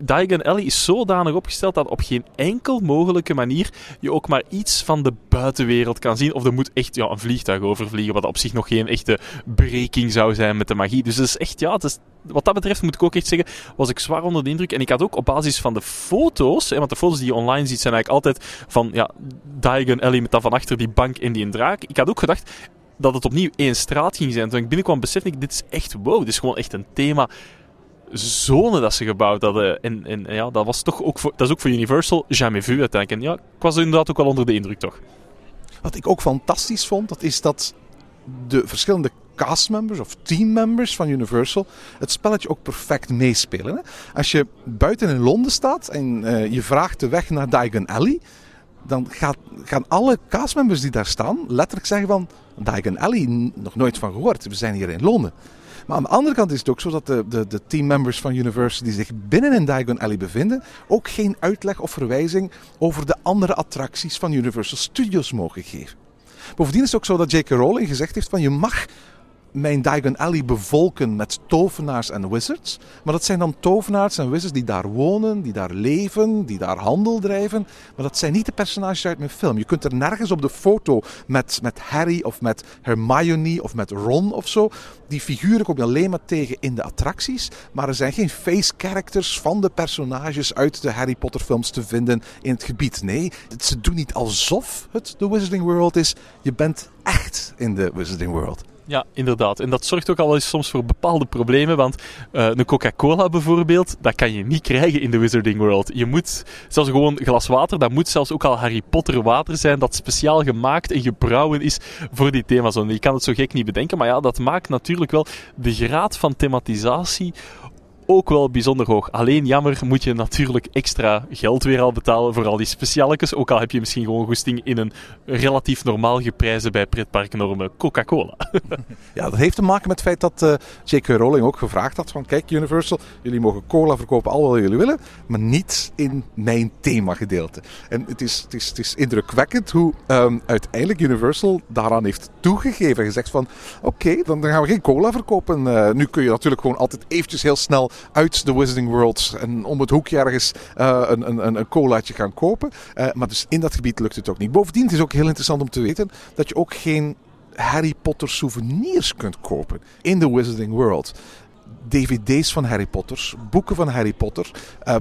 Diagon Alley is zodanig opgesteld dat op geen enkel mogelijke manier je ook maar iets van de buitenwereld kan zien. Of er moet echt ja, een vliegtuig overvliegen, wat op zich nog geen echte breking zou zijn met de magie. Dus het is echt, ja, het is, wat dat betreft moet ik ook echt zeggen, was ik zwaar onder de indruk. En ik had ook op basis van de foto's, want de foto's die je online ziet zijn eigenlijk altijd van ja, Diagon Alley met dan van achter die bank die draak. Ik had ook gedacht dat het opnieuw één straat ging zijn. Toen ik binnenkwam besefte ik, dit is echt wow, dit is gewoon echt een thema zone dat ze gebouwd hadden. En, ja, dat was toch ook voor, dat is ook voor Universal jamais vu uiteindelijk. Ja, ik was inderdaad ook wel onder de indruk toch. Wat ik ook fantastisch vond, dat is dat de verschillende castmembers of teammembers van Universal het spelletje ook perfect meespelen. Hè? Als je buiten in Londen staat en uh, je vraagt de weg naar Diagon Alley, dan gaat, gaan alle castmembers die daar staan letterlijk zeggen van Diagon Alley, nog nooit van gehoord, we zijn hier in Londen. Maar aan de andere kant is het ook zo dat de, de, de teammembers van Universal die zich binnen in Diagon Alley bevinden, ook geen uitleg of verwijzing over de andere attracties van Universal Studios mogen geven. Bovendien is het ook zo dat J.K. Rowling gezegd heeft van je mag mijn Diagon Alley bevolken met tovenaars en wizards. Maar dat zijn dan tovenaars en wizards die daar wonen, die daar leven, die daar handel drijven. Maar dat zijn niet de personages uit mijn film. Je kunt er nergens op de foto met, met Harry of met Hermione of met Ron of zo. Die figuren kom je alleen maar tegen in de attracties. Maar er zijn geen face characters van de personages uit de Harry Potter films te vinden in het gebied. Nee, ze doen niet alsof het de Wizarding World is. Je bent echt in de Wizarding World. Ja, inderdaad. En dat zorgt ook al eens soms voor bepaalde problemen. Want uh, een Coca-Cola bijvoorbeeld, dat kan je niet krijgen in de Wizarding World. Je moet, zelfs gewoon glas water, dat moet zelfs ook al Harry Potter water zijn. Dat speciaal gemaakt en gebrouwen is voor die themazone. Je kan het zo gek niet bedenken. Maar ja, dat maakt natuurlijk wel de graad van thematisatie ook wel bijzonder hoog. Alleen jammer moet je natuurlijk extra geld weer al betalen voor al die specialetjes. Ook al heb je misschien gewoon goesting in een relatief normaal geprijzen bij pretparknormen Coca-Cola. ja, dat heeft te maken met het feit dat uh, J.K. Rowling ook gevraagd had van kijk Universal, jullie mogen cola verkopen al wat jullie willen, maar niet in mijn themagedeelte. En het is, het is, het is indrukwekkend hoe um, uiteindelijk Universal daaraan heeft toegegeven en gezegd van oké, dan, gaan we geen cola verkopen. Uh, nu kun je natuurlijk gewoon altijd eventjes heel snel uit de Wizarding World en om het hoekje ergens uh, een, een, een colaatje gaan kopen. Uh, maar dus in dat gebied lukt het ook niet. Bovendien het is ook heel interessant om te weten dat je ook geen Harry Potter souvenirs kunt kopen in de Wizarding World. DVD's van Harry Potter, boeken van Harry Potter, uh,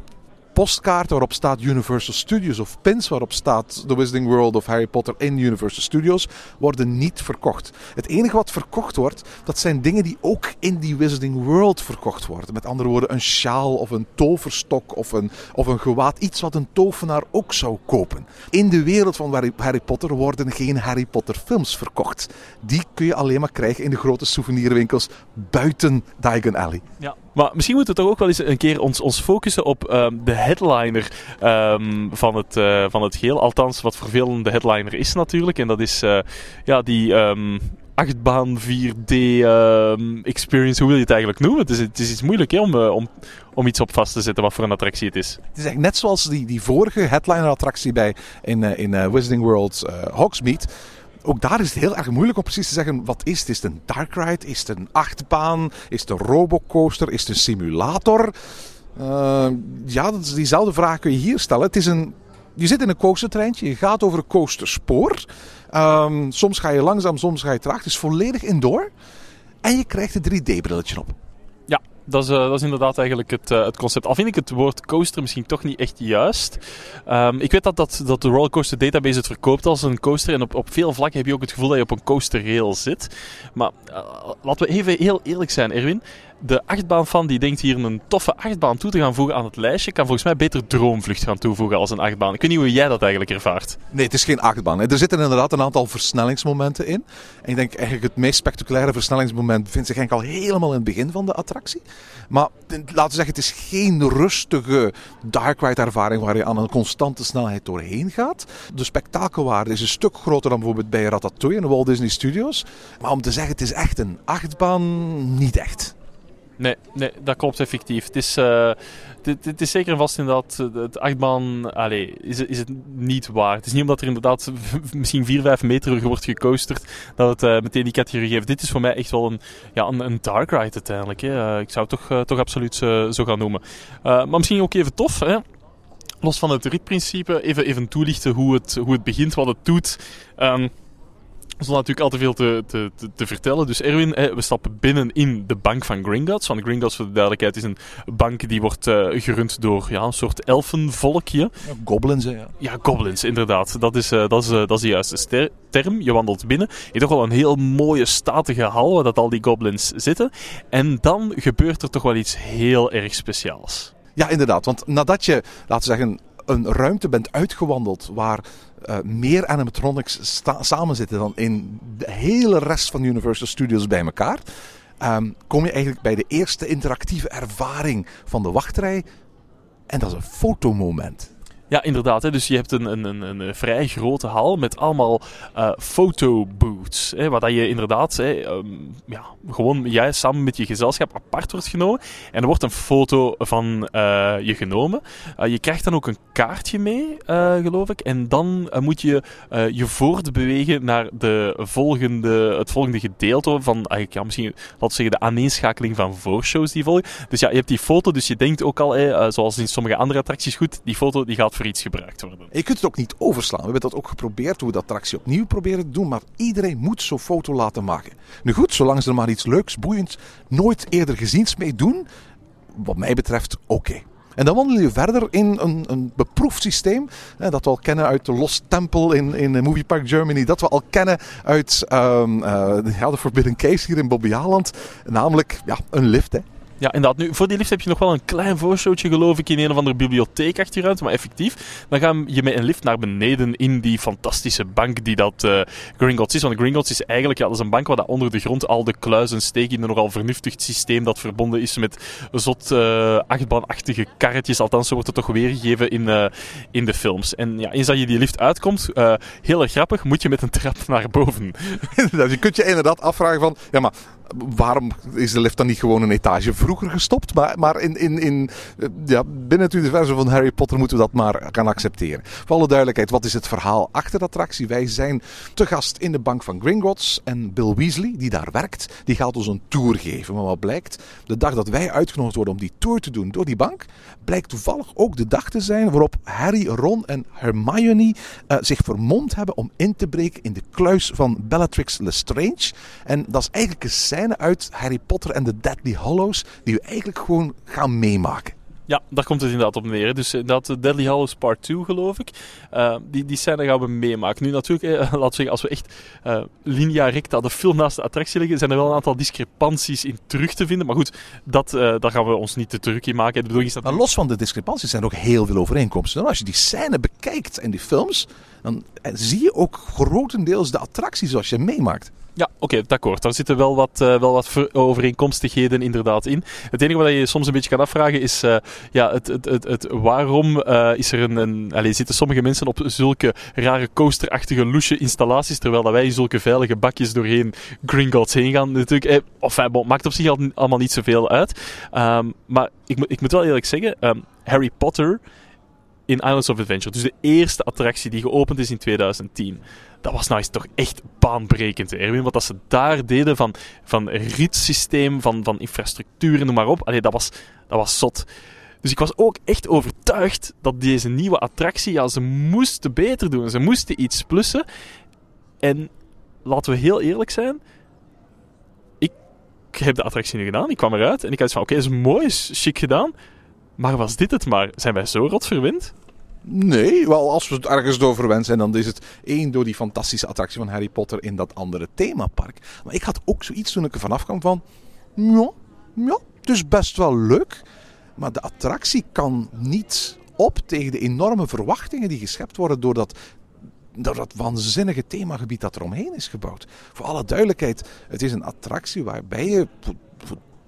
postkaarten waarop staat Universal Studios of pins waarop staat The Wizarding World of Harry Potter in Universal Studios worden niet verkocht. Het enige wat verkocht wordt, dat zijn dingen die ook in die Wizarding World verkocht worden. Met andere woorden, een sjaal of een toverstok of een, of een gewaad. Iets wat een tovenaar ook zou kopen. In de wereld van Harry Potter worden geen Harry Potter films verkocht. Die kun je alleen maar krijgen in de grote souvenirwinkels buiten Diagon Alley. Ja, Maar misschien moeten we toch ook wel eens een keer ons, ons focussen op ehm, de headliner ehm, van, het, eh, van het geheel. Althans, wat voor de headliner is natuurlijk. En dat is eh, ja, die ehm, achtbaan 4D ehm, experience. Hoe wil je het eigenlijk noemen? Het is, het is iets moeilijk hè, om, eh, om, om iets op vast te zetten wat voor een attractie het is. Het is eigenlijk net zoals die, die vorige headliner-attractie bij, in, in Wizarding World Hogsmeade. Ook daar is het heel erg moeilijk om precies te zeggen wat is het. Is het een dark ride? Is het een achtbaan? Is het een robocoaster? Is het een simulator? Eh, ja, dat is diezelfde vraag kun je hier stellen. Het is een, je zit in een coastertreintje, je gaat over een coasterspoor. Ehm, soms ga je langzaam, soms ga je traag. Het is volledig indoor. En je krijgt een 3D-brilletje op. Dat is, eh, dat is inderdaad eigenlijk het, eh, het concept. Al vind ik het woord coaster misschien toch niet echt juist. Ehm, ik weet dat, dat, dat de Rollercoaster Database het verkoopt als een coaster. En op, op veel vlakken heb je ook het gevoel dat je op een coasterrail zit. Maar eh, laten we even heel eerlijk zijn, Erwin. De achtbaan van die denkt hier een toffe achtbaan toe te gaan voegen aan het lijstje, kan volgens mij beter Droomvlucht gaan toevoegen als een achtbaan. Ik weet niet hoe jij dat eigenlijk ervaart. Nee, het is geen achtbaan. Er zitten inderdaad een aantal versnellingsmomenten in. En ik denk eigenlijk het meest spectaculaire versnellingsmoment vindt zich eigenlijk al helemaal in het begin van de attractie. Maar laten we zeggen, het is geen rustige dark ride ervaring waar je aan een constante snelheid doorheen gaat. De spektakelwaarde is een stuk groter dan bijvoorbeeld bij Ratatouille in de Walt Disney Studios. Maar om te zeggen het is echt een achtbaan, niet echt. Nee, nee, dat klopt effectief. Het is, dit is zeker en vast inderdaad, eh, het achtbaan, allee, is, is het niet waar. Het is niet omdat er inderdaad misschien 4, 5 meter wordt gecoasterd, dat het eh, meteen die categorie geeft. Dit is voor mij echt wel een, ja, een, een dark ride uiteindelijk. Hè. Ik zou het toch, toch absoluut zo gaan noemen. Maar misschien ook even tof, hè. Los van het ritprincipe, even, even toelichten hoe het, hoe het begint, wat het doet. Ehm, zonder natuurlijk al te veel te, te, te, te vertellen. Dus Erwin, hè, we stappen binnen in de bank van Gringotts. Want Gringotts, voor de duidelijkheid, is een bank die wordt eh, gerund door ja, een soort elfenvolkje. Goblins, hè, ja. Ja, goblins, inderdaad. Dat is, eh, dat is, eh, dat is de juiste term. Je wandelt binnen. Je hebt toch wel een heel mooie, statige hal waar dat al die goblins zitten. En dan gebeurt er toch wel iets heel erg speciaals. Ja, inderdaad. Want nadat je, laten we zeggen, een ruimte bent uitgewandeld waar eh, meer animatronics samen zitten dan in de hele rest van Universal Studios bij elkaar, ehm, kom je eigenlijk bij de eerste interactieve ervaring van de wachtrij. En dat is een fotomoment. Ja, inderdaad. Hè. Dus je hebt een, een, een, een vrij grote hal met allemaal eh fotobooths. Hè, waar dat je inderdaad hè, ehm, ja, gewoon jij samen met je gezelschap apart wordt genomen. En er wordt een foto van eh, je genomen. Eh, je krijgt dan ook een kaartje mee, eh, geloof ik. En dan eh, moet je eh, je voortbewegen naar de volgende, het volgende gedeelte van, eigenlijk, ja, misschien, laten we zeggen, de aaneenschakeling van voorshows die volgen. Dus ja, je hebt die foto, dus je denkt ook al, hè, eh, zoals in sommige andere attracties, goed, die foto die gaat iets gebruikt worden. En je kunt het ook niet overslaan. We hebben dat ook geprobeerd hoe we de attractie opnieuw proberen te doen. Maar iedereen moet zo'n foto laten maken. Nu goed, zolang ze er maar iets leuks, boeiends, nooit eerder geziens mee doen. Wat mij betreft, oké. En dan wandelen je verder in een, een beproefd systeem. Hè, dat we al kennen uit de Lost Temple in, in Movie Park Germany. Dat we al kennen uit ehm, eh, de Forbidden Case hier in Bobbejaanland. Namelijk ja, een lift. Hè. Ja, inderdaad. Nu, voor die lift heb je nog wel een klein voorshowtje, geloof ik, in een of andere bibliotheek achter je ruimte. Maar effectief, dan ga je met een lift naar beneden in die fantastische bank die dat eh Gringotts is. Want Gringotts is eigenlijk, ja, dat is een bank waar dat onder de grond al de kluizen steken in een nogal vernuftig systeem dat verbonden is met zot eh, achtbaanachtige karretjes. Althans, zo wordt het toch weergegeven in, eh, in de films. En ja, eens dat je die lift uitkomt, heel grappig, moet je met een trap naar boven. Inderdaad, je kunt je inderdaad afvragen van... Ja, maar waarom is de lift dan niet gewoon een etage vroeger gestopt? Maar, maar in, in, in, eh, ja, binnen het universum van Harry Potter moeten we dat maar gaan accepteren. Voor alle duidelijkheid, wat is het verhaal achter de attractie? Wij zijn te gast in de bank van Gringotts. En Bill Weasley, die daar werkt, die gaat ons een tour geven. Maar wat blijkt, de dag dat wij uitgenodigd worden om die tour te doen door die bank... blijkt toevallig ook de dag te zijn waarop Harry, Ron en Hermione eh, zich vermomd hebben om in te breken in de kluis van Bellatrix Lestrange. En dat is eigenlijk een scène uit Harry Potter en de Deadly Hallows die we eigenlijk gewoon gaan meemaken. Ja, daar komt het inderdaad op neer. Dus dat Deadly Hallows Part 2, geloof ik. Eh, die, die scène gaan we meemaken. Nu natuurlijk, eh, laten we zeggen, als we echt eh, linea recta de film naast de attractie leggen, zijn er wel een aantal discrepanties in terug te vinden. Maar goed, dat, eh, daar gaan we ons niet te druk in maken. De bedoeling is dat... Maar los van de discrepanties zijn er ook heel veel overeenkomsten. En als je die scène bekijkt in die films, dan eh, zie je ook grotendeels de attractie zoals je meemaakt. Ja, oké, akkoord. Daar zitten wel wat, uh, wel wat overeenkomstigheden inderdaad in. Het enige wat je soms een beetje kan afvragen is, uh, ja, het, het, het, het waarom uh, is er een, een allez, zitten sommige mensen op zulke rare coasterachtige loesje installaties, terwijl dat wij in zulke veilige bakjes doorheen Gringotts heen gaan natuurlijk. Eh, of eh, maakt op zich al, allemaal niet zoveel uit. Um, maar ik, ik moet wel eerlijk zeggen, um, Harry Potter in Islands of Adventure, dus de eerste attractie die geopend is in 2010 dat was nou eens toch echt baanbrekend, Erwin. Wat dat ze daar deden van, van rietsysteem, van, van infrastructuur, noem maar op. Allee, dat was, dat was zot. Dus ik was ook echt overtuigd dat deze nieuwe attractie, ja, ze moesten beter doen. Ze moesten iets plussen. En laten we heel eerlijk zijn. Ik heb de attractie nu gedaan. Ik kwam eruit en ik had van, oké, okay, is mooi, chic gedaan. Maar was dit het maar? Zijn wij zo rot verwend? Nee, wel als we het ergens door verwend zijn, dan is het één door die fantastische attractie van Harry Potter in dat andere themapark. Maar ik had ook zoiets toen ik er vanaf kwam van, ja, ja, het is best wel leuk. Maar de attractie kan niet op tegen de enorme verwachtingen die geschept worden door dat, door dat waanzinnige themagebied dat er omheen is gebouwd. Voor alle duidelijkheid, het is een attractie waarbij je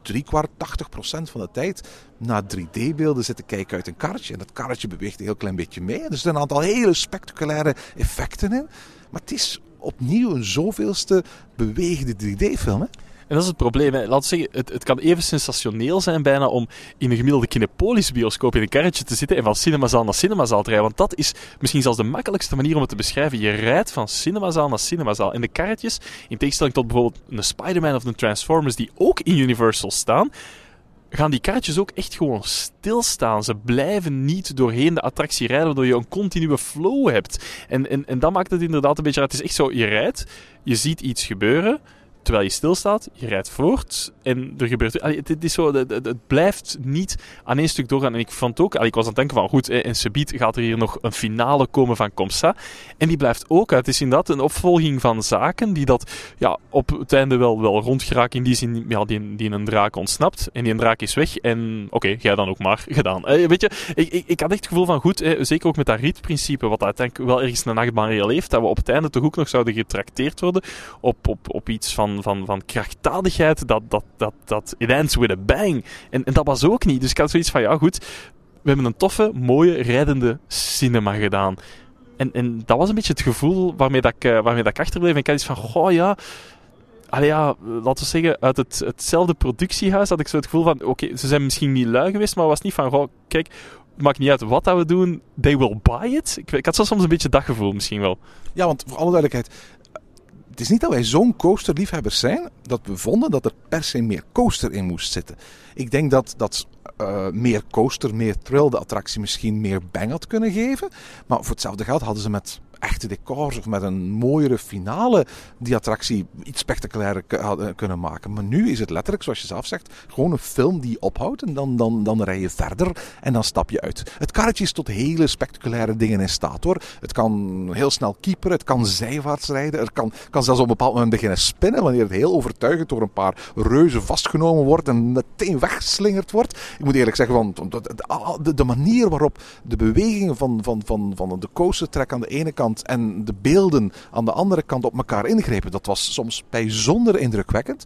driekwart, 80 procent van de tijd naar 3D-beelden zitten kijken uit een karretje. En dat karretje beweegt een heel klein beetje mee. Er zitten een aantal hele spectaculaire effecten in. Maar het is opnieuw een zoveelste bewegende 3D-film. En dat is het probleem. Hè. Laat zeggen, het, het kan even sensationeel zijn bijna om in een gemiddelde Kinepolis-bioscoop in een karretje te zitten en van cinemazaal naar cinemazaal te rijden. Want dat is misschien zelfs de makkelijkste manier om het te beschrijven. Je rijdt van cinemazaal naar cinemazaal. En de karretjes, in tegenstelling tot bijvoorbeeld een Spider-Man of een Transformers die ook in Universal staan, gaan die karretjes ook echt gewoon stilstaan. Ze blijven niet doorheen de attractie rijden, waardoor je een continue flow hebt. En, en, en dat maakt het inderdaad een beetje... Het is echt zo, je rijdt, je ziet iets gebeuren terwijl je stilstaat, je rijdt voort en er gebeurt... Allee, het, is zo, het, blijft niet aan één stuk doorgaan. En ik vond ook... Allee, ik was aan het denken van, goed, in Sebiet gaat er hier nog een finale komen van Comsa. En die blijft ook uit. Het is inderdaad een opvolging van zaken die dat ja, op het einde wel, wel rondgeraken. In die zin, ja, die, die een draak ontsnapt. En die een draak is weg. En oké, jij dan ook maar gedaan. Eh, weet je, ik, ik, ik, had echt het gevoel van, goed, zeker ook met dat rietprincipe, wat uiteindelijk wel ergens een nachtbaan heeft, dat we op het einde toch ook nog zouden getrakteerd worden op, op, op iets van van, van, krachtdadigheid, dat, dat, dat, dat ends with a bang. En, en dat was ook niet. Dus ik had zoiets van, ja goed, we hebben een toffe, mooie, rijdende cinema gedaan. En, en dat was een beetje het gevoel waarmee, dat ik, eh, waarmee dat achterbleef. En ik had iets van, goh ja... Allee ja, laten we zeggen, uit het, hetzelfde productiehuis had ik zo het gevoel van, oké, ze zijn misschien niet lui geweest, maar was niet van, goh, kijk, maakt niet uit wat dat we doen, they will buy it. Ik, ik had zo soms een beetje dat gevoel misschien wel. Ja, want voor alle duidelijkheid, het is niet dat wij zo'n coasterliefhebbers zijn dat we vonden dat er per se meer coaster in moest zitten. Ik denk dat, dat uh, meer coaster, meer thrill de attractie misschien meer bang had kunnen geven. Maar voor hetzelfde geld hadden ze met echte decors of met een mooiere finale die attractie iets spectaculairer kunnen maken. Maar nu is het letterlijk, zoals je zelf zegt, gewoon een film die ophoudt en dan, dan, dan rij je verder en dan stap je uit. Het karretje is tot hele spectaculaire dingen in staat hoor. Het kan heel snel keeperen, het kan zijwaarts rijden, het kan, kan zelfs op een bepaald moment beginnen spinnen wanneer het heel overtuigend door een paar reuzen vastgenomen wordt en meteen weggeslingerd wordt. Ik moet eerlijk zeggen, van, de, de manier waarop de bewegingen van, van, van, van de aan de ene kant en de beelden aan de andere kant op elkaar ingrepen. Dat was soms bijzonder indrukwekkend.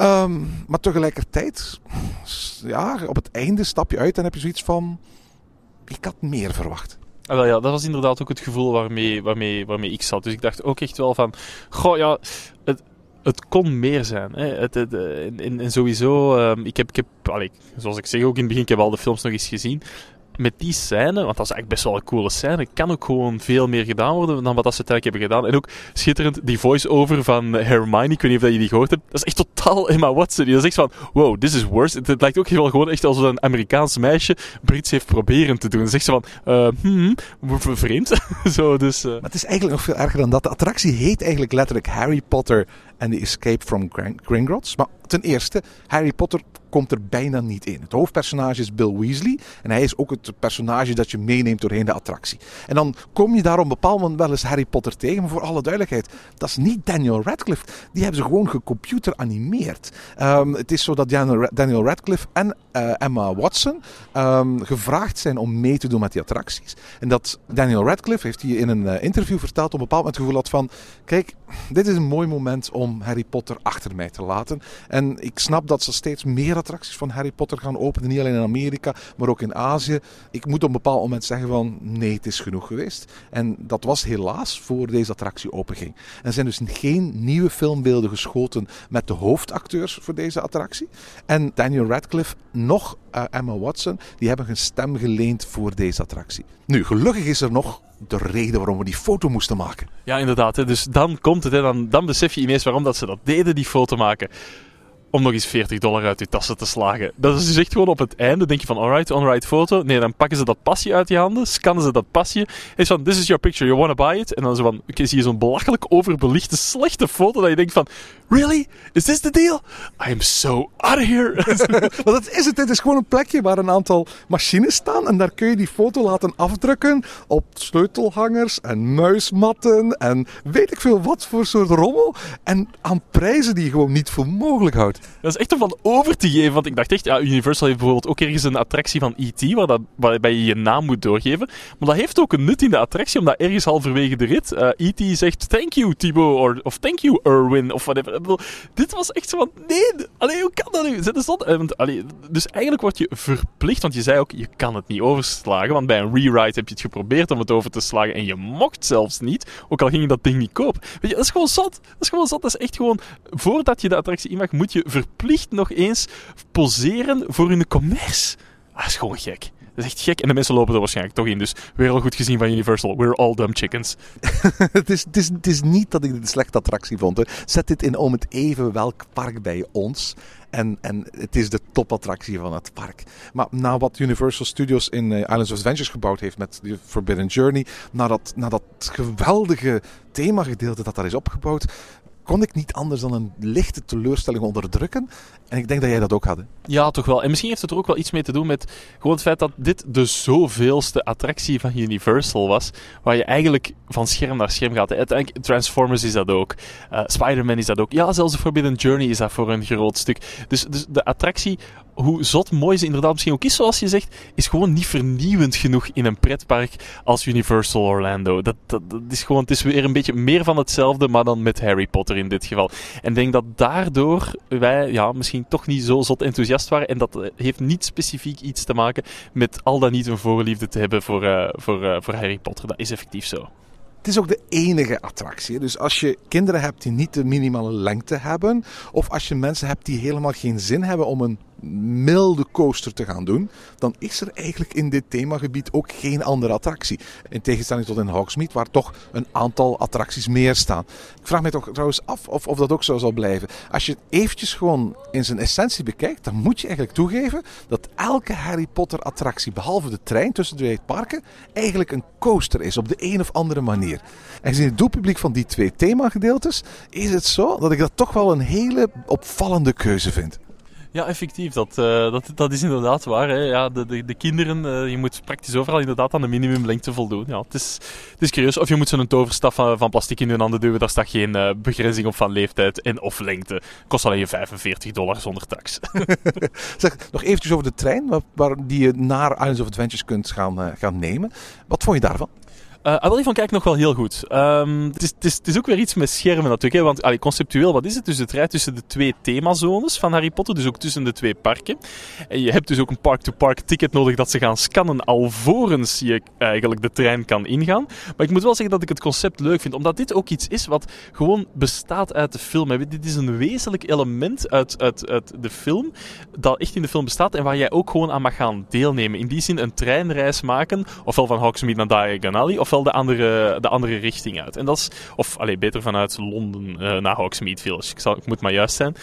Um, maar tegelijkertijd, ja, op het einde stap je uit en heb je zoiets van: ik had meer verwacht. Ah, wel, ja, dat was inderdaad ook het gevoel waarmee, waarmee, waarmee ik zat. Dus ik dacht ook echt wel van: goh, ja, het, het kon meer zijn. Hè. Het, en, en, sowieso, um, ik heb, ik heb zoals ik zeg ook in het begin, ik heb al de films nog eens gezien met die scène, want dat is eigenlijk best wel een coole scène, kan ook gewoon veel meer gedaan worden dan wat dat ze uiteindelijk hebben gedaan. En ook schitterend, die voice-over van Hermione, ik weet niet of je die gehoord hebt, dat is echt totaal Emma Watson. Die is echt van, wow, this is worse. Het, lijkt ook gewoon echt alsof een Amerikaans meisje Brits heeft proberen te doen. Dan zegt ze van, uh, hmm, vreemd. Zo, dus, uh... Maar het is eigenlijk nog veel erger dan dat. De attractie heet eigenlijk letterlijk Harry Potter and the Escape from Gringotts. Maar ten eerste, Harry Potter komt er bijna niet in. Het hoofdpersonage is Bill Weasley. En hij is ook het personage dat je meeneemt doorheen de attractie. En dan kom je daar op een bepaald moment wel eens Harry Potter tegen. Maar voor alle duidelijkheid, dat is niet Daniel Radcliffe. Die hebben ze gewoon gecomputer animeerd. Um, het is zo dat Daniel Radcliffe en uh, Emma Watson um, gevraagd zijn om mee te doen met die attracties. En dat Daniel Radcliffe heeft hier in een uh, interview verteld op een bepaald moment het gevoel had van... Kijk, dit is een mooi moment om Harry Potter achter mij te laten. En ik snap dat ze steeds meer attracties van Harry Potter gaan openen. Niet alleen in Amerika, maar ook in Azië. Ik moet op een bepaald moment zeggen van nee, het is genoeg geweest. En dat was helaas voor deze attractie openging. Er zijn dus geen nieuwe filmbeelden geschoten met de hoofdacteurs voor deze attractie. En Daniel Radcliffe nog uh, Emma Watson, die hebben hun stem geleend voor deze attractie. Nu, gelukkig is er nog de reden waarom we die foto moesten maken. Ja, inderdaad. Hè. Dus dan komt het, hè. Dan, dan besef je ineens waarom dat ze dat deden, die foto maken om nog eens 40 dollar uit je tassen te slagen. Dat is dus echt gewoon op het einde. Denk je van, alright, alright foto. Nee, dan pakken ze dat pasje uit je handen, scannen ze dat pasje. En van, this is your picture, you wanna buy it? En dan zo van, zie je zo'n belachelijk overbelichte, slechte foto dat je denkt van, really? Is this the deal? I am so out of here. maar dat is het. Het is gewoon een plekje waar een aantal machines staan. En daar kun je die foto laten afdrukken op sleutelhangers en muismatten en weet ik veel wat voor soort rommel. En aan prijzen die je gewoon niet voor mogelijk houdt. Dat is echt om van over te geven. Want ik dacht echt, ja, Universal heeft bijvoorbeeld ook ergens een attractie van E.T. Waar dat, waarbij je je naam moet doorgeven. Maar dat heeft ook een nut in de attractie, omdat ergens halverwege de rit E.T. zegt thank you Thibaut of thank you Erwin of whatever. dit was echt zo van, nee, hoe kan dat nu? Stond, uh, want, allee, dus eigenlijk word je verplicht, want je zei ook, je kan het niet overslagen. Want bij een rewrite heb je het geprobeerd om het over te slagen en je mocht zelfs niet. Ook al ging je dat ding niet kopen. Weet je, dat is gewoon zot. Dat is gewoon zot. Dat is echt gewoon, voordat je de attractie in mag, moet je verplicht nog eens poseren voor hun commerce. Dat is gewoon gek. Dat is echt gek. En de mensen lopen er waarschijnlijk toch in. Dus weer al goed gezien van Universal. We're all dumb chickens. het, is, het, is, niet dat ik dit een slechte attractie vond. Hè. Zet dit in om het even welk park bij ons. En, en het is de topattractie van het park. Maar na wat Universal Studios in uh, Islands of Adventures gebouwd heeft met The Forbidden Journey, na dat, na dat geweldige themagedeelte dat daar is opgebouwd, kon ik niet anders dan een lichte teleurstelling onderdrukken. En ik denk dat jij dat ook had. Ja, toch wel. En misschien heeft het er ook wel iets mee te doen met gewoon het feit dat dit de zoveelste attractie van Universal was. Waar je eigenlijk van scherm naar scherm gaat. Uiteindelijk, Transformers is dat ook. Uh, Spider-Man is dat ook. Ja, zelfs de Forbidden Journey is dat voor een groot stuk. Dus, dus de attractie hoe zot mooi ze inderdaad misschien ook is, zoals je zegt, is gewoon niet vernieuwend genoeg in een pretpark als Universal Orlando. Dat, is gewoon, het is weer een beetje meer van hetzelfde, maar dan met Harry Potter in dit geval. En ik denk dat daardoor wij ja, misschien toch niet zo zot enthousiast waren. En dat heeft niet specifiek iets te maken met al dan niet een voorliefde te hebben voor, uh, voor, uh, voor Harry Potter. Dat is effectief zo. Het is ook de enige attractie. Dus als je kinderen hebt die niet de minimale lengte hebben, of als je mensen hebt die helemaal geen zin hebben om een milde coaster te gaan doen, dan is er eigenlijk in dit themagebied ook geen andere attractie. In tegenstelling tot in Hogsmeade, waar toch een aantal attracties meer staan. Ik vraag me toch trouwens af of, of dat ook zo zal blijven. Als je het eventjes gewoon in zijn essentie bekijkt, dan moet je eigenlijk toegeven dat elke Harry Potter attractie, behalve de trein tussen de twee parken, eigenlijk een coaster is op de een of andere manier. En gezien het doelpubliek van die twee themagedeeltes, is het zo dat ik dat toch wel een hele opvallende keuze vind. Ja, effectief. Dat, uh, dat, dat is inderdaad waar. Hè. Ja, de, de, de kinderen, uh, je moet praktisch overal inderdaad aan de minimumlengte voldoen. Ja, het, is, het is curieus. Of je moet zo'n toverstaf van, van plastic in hun handen duwen. Daar staat geen uh, begrenzing op van leeftijd en of lengte. Kost alleen je 45 dollar zonder tax. zeg, nog eventjes over de trein waar, waar, die je naar Islands of Adventures kunt gaan, gaan nemen. Wat vond je daarvan? Uh, Abel van kijkt nog wel heel goed. Um, het, is, het, is, het, is, ook weer iets met schermen natuurlijk. Hè, want conceptueel, wat is het? Dus het rijdt tussen de twee themazones van Harry Potter. Dus ook tussen de twee parken. En je hebt dus ook een park-to-park ticket nodig dat ze gaan scannen alvorens je eigenlijk de trein kan ingaan. Maar ik moet wel zeggen dat ik het concept leuk vind. Omdat dit ook iets is wat gewoon bestaat uit de film. Dit is een wezenlijk element uit, uit, uit de film. Dat echt in de film bestaat. En waar jij ook gewoon aan mag gaan deelnemen. In die zin een treinreis maken. Ofwel van Hogsmeade naar Diagon Alley ofwel de andere, de andere richting uit. En dat is, of alleen beter vanuit Londen uh, naar Hogsmeade Village. Ik, zal, ik moet maar juist zijn.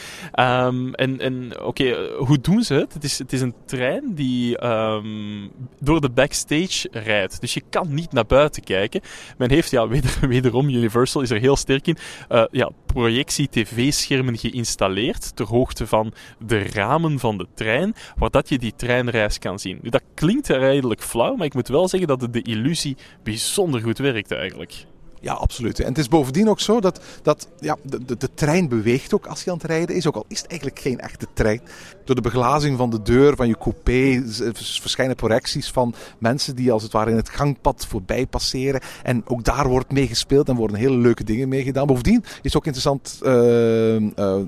Um, en en oké, hoe doen ze het? Het is, het is een trein die um, door de backstage rijdt. Dus je kan niet naar buiten kijken. Men heeft, ja, weder, wederom, Universal is er heel sterk in, uh, ja, projectie-tv-schermen geïnstalleerd ter hoogte van de ramen van de trein, waar dat je die treinreis kan zien. Dat klinkt redelijk flauw, maar ik moet wel zeggen dat het de illusie bijzonder bijzonder goed werkt eigenlijk. Ja, absoluut. En het is bovendien ook zo dat, dat ja, de, de, de trein beweegt ook als je aan het rijden is. Ook al is het eigenlijk geen echte trein. Door de beglazing van de deur van je coupé verschijnen projecties van mensen die als het ware in het gangpad voorbij passeren. En ook daar wordt mee gespeeld en worden hele leuke dingen mee gedaan. Bovendien is het ook interessant uh,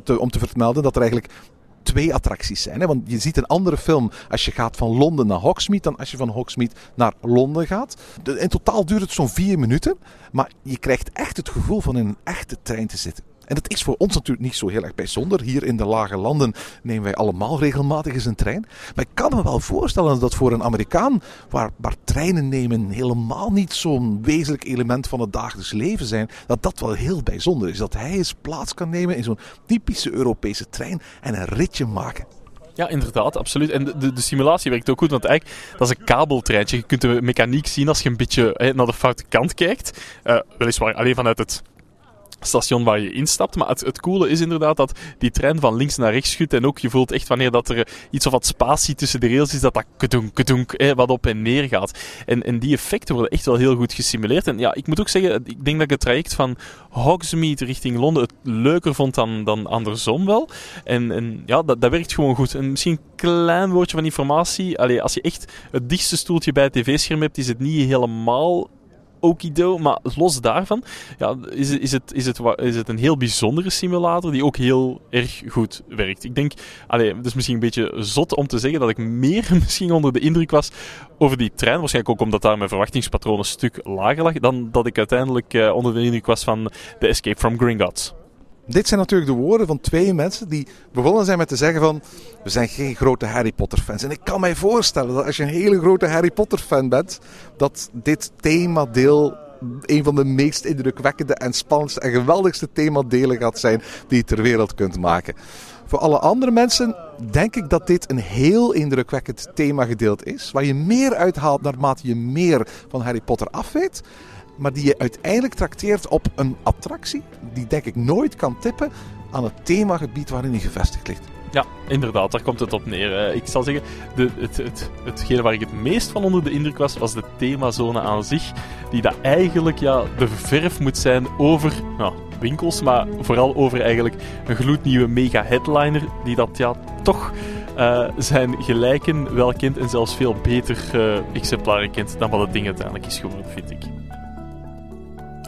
te, om te vermelden dat er eigenlijk twee attracties zijn. Hè? Want je ziet een andere film als je gaat van Londen naar Hogsmeade dan als je van Hogsmeade naar Londen gaat. In totaal duurt het zo'n vier minuten, maar je krijgt echt het gevoel van in een echte trein te zitten. En dat is voor ons natuurlijk niet zo heel erg bijzonder. Hier in de lage landen nemen wij allemaal regelmatig eens een trein. Maar ik kan me wel voorstellen dat voor een Amerikaan, waar, waar treinen nemen helemaal niet zo'n wezenlijk element van het dagelijks leven zijn, dat dat wel heel bijzonder is. Dat hij eens plaats kan nemen in zo'n typische Europese trein en een ritje maken. Ja, inderdaad, absoluut. En de, de, simulatie werkt ook goed, want eigenlijk, dat is een kabeltreintje. Je kunt de mechaniek zien als je een beetje naar de foute kant kijkt. Uh, weliswaar alleen vanuit het station waar je instapt. Maar het, het coole is inderdaad dat die trein van links naar rechts schudt. En ook je voelt echt wanneer dat er iets of wat spatie tussen de rails is, dat dat kedunk, kedunk, wat op en neer gaat. En, en die effecten worden echt wel heel goed gesimuleerd. En ja, ik moet ook zeggen, ik denk dat ik het traject van Hogsmeade richting Londen het leuker vond dan, dan andersom wel. En, en ja, dat, dat werkt gewoon goed. En misschien een klein woordje van informatie. Allee, als je echt het dichtste stoeltje bij het tv-scherm hebt, is het niet helemaal okido. Maar los daarvan ja, is, is, het, is, het, is het een heel bijzondere simulator die ook heel erg goed werkt. Ik denk, allee, het is misschien een beetje zot om te zeggen dat ik meer misschien onder de indruk was over die trein. Waarschijnlijk ook omdat daar mijn verwachtingspatroon een stuk lager lag dan dat ik uiteindelijk uh, onder de indruk was van The Escape from Gringotts. Dit zijn natuurlijk de woorden van twee mensen die begonnen zijn met te zeggen van... We zijn geen grote Harry Potter fans. En ik kan mij voorstellen dat als je een hele grote Harry Potter fan bent... dat dit themadeel een van de meest indrukwekkende en spannendste en geweldigste themadelen gaat zijn die je ter wereld kunt maken. Voor alle andere mensen denk ik dat dit een heel indrukwekkend themagedeelte is. Waar je meer uithaalt naarmate je meer van Harry Potter af weet maar die je uiteindelijk trakteert op een attractie die denk ik nooit kan tippen aan het themagebied waarin hij gevestigd ligt. Ja, inderdaad, daar komt het op neer. Eh, ik zal zeggen, de, het, het, waar ik het meest van onder de indruk was, was de themazone aan zich. Die dat eigenlijk ja, de verf moet zijn over nou, winkels, maar vooral over eigenlijk een gloednieuwe mega headliner. Die dat ja, toch uh, zijn gelijken wel kent en zelfs veel beter uh, exemplaren kent dan wat het ding uiteindelijk is geworden, vind ik.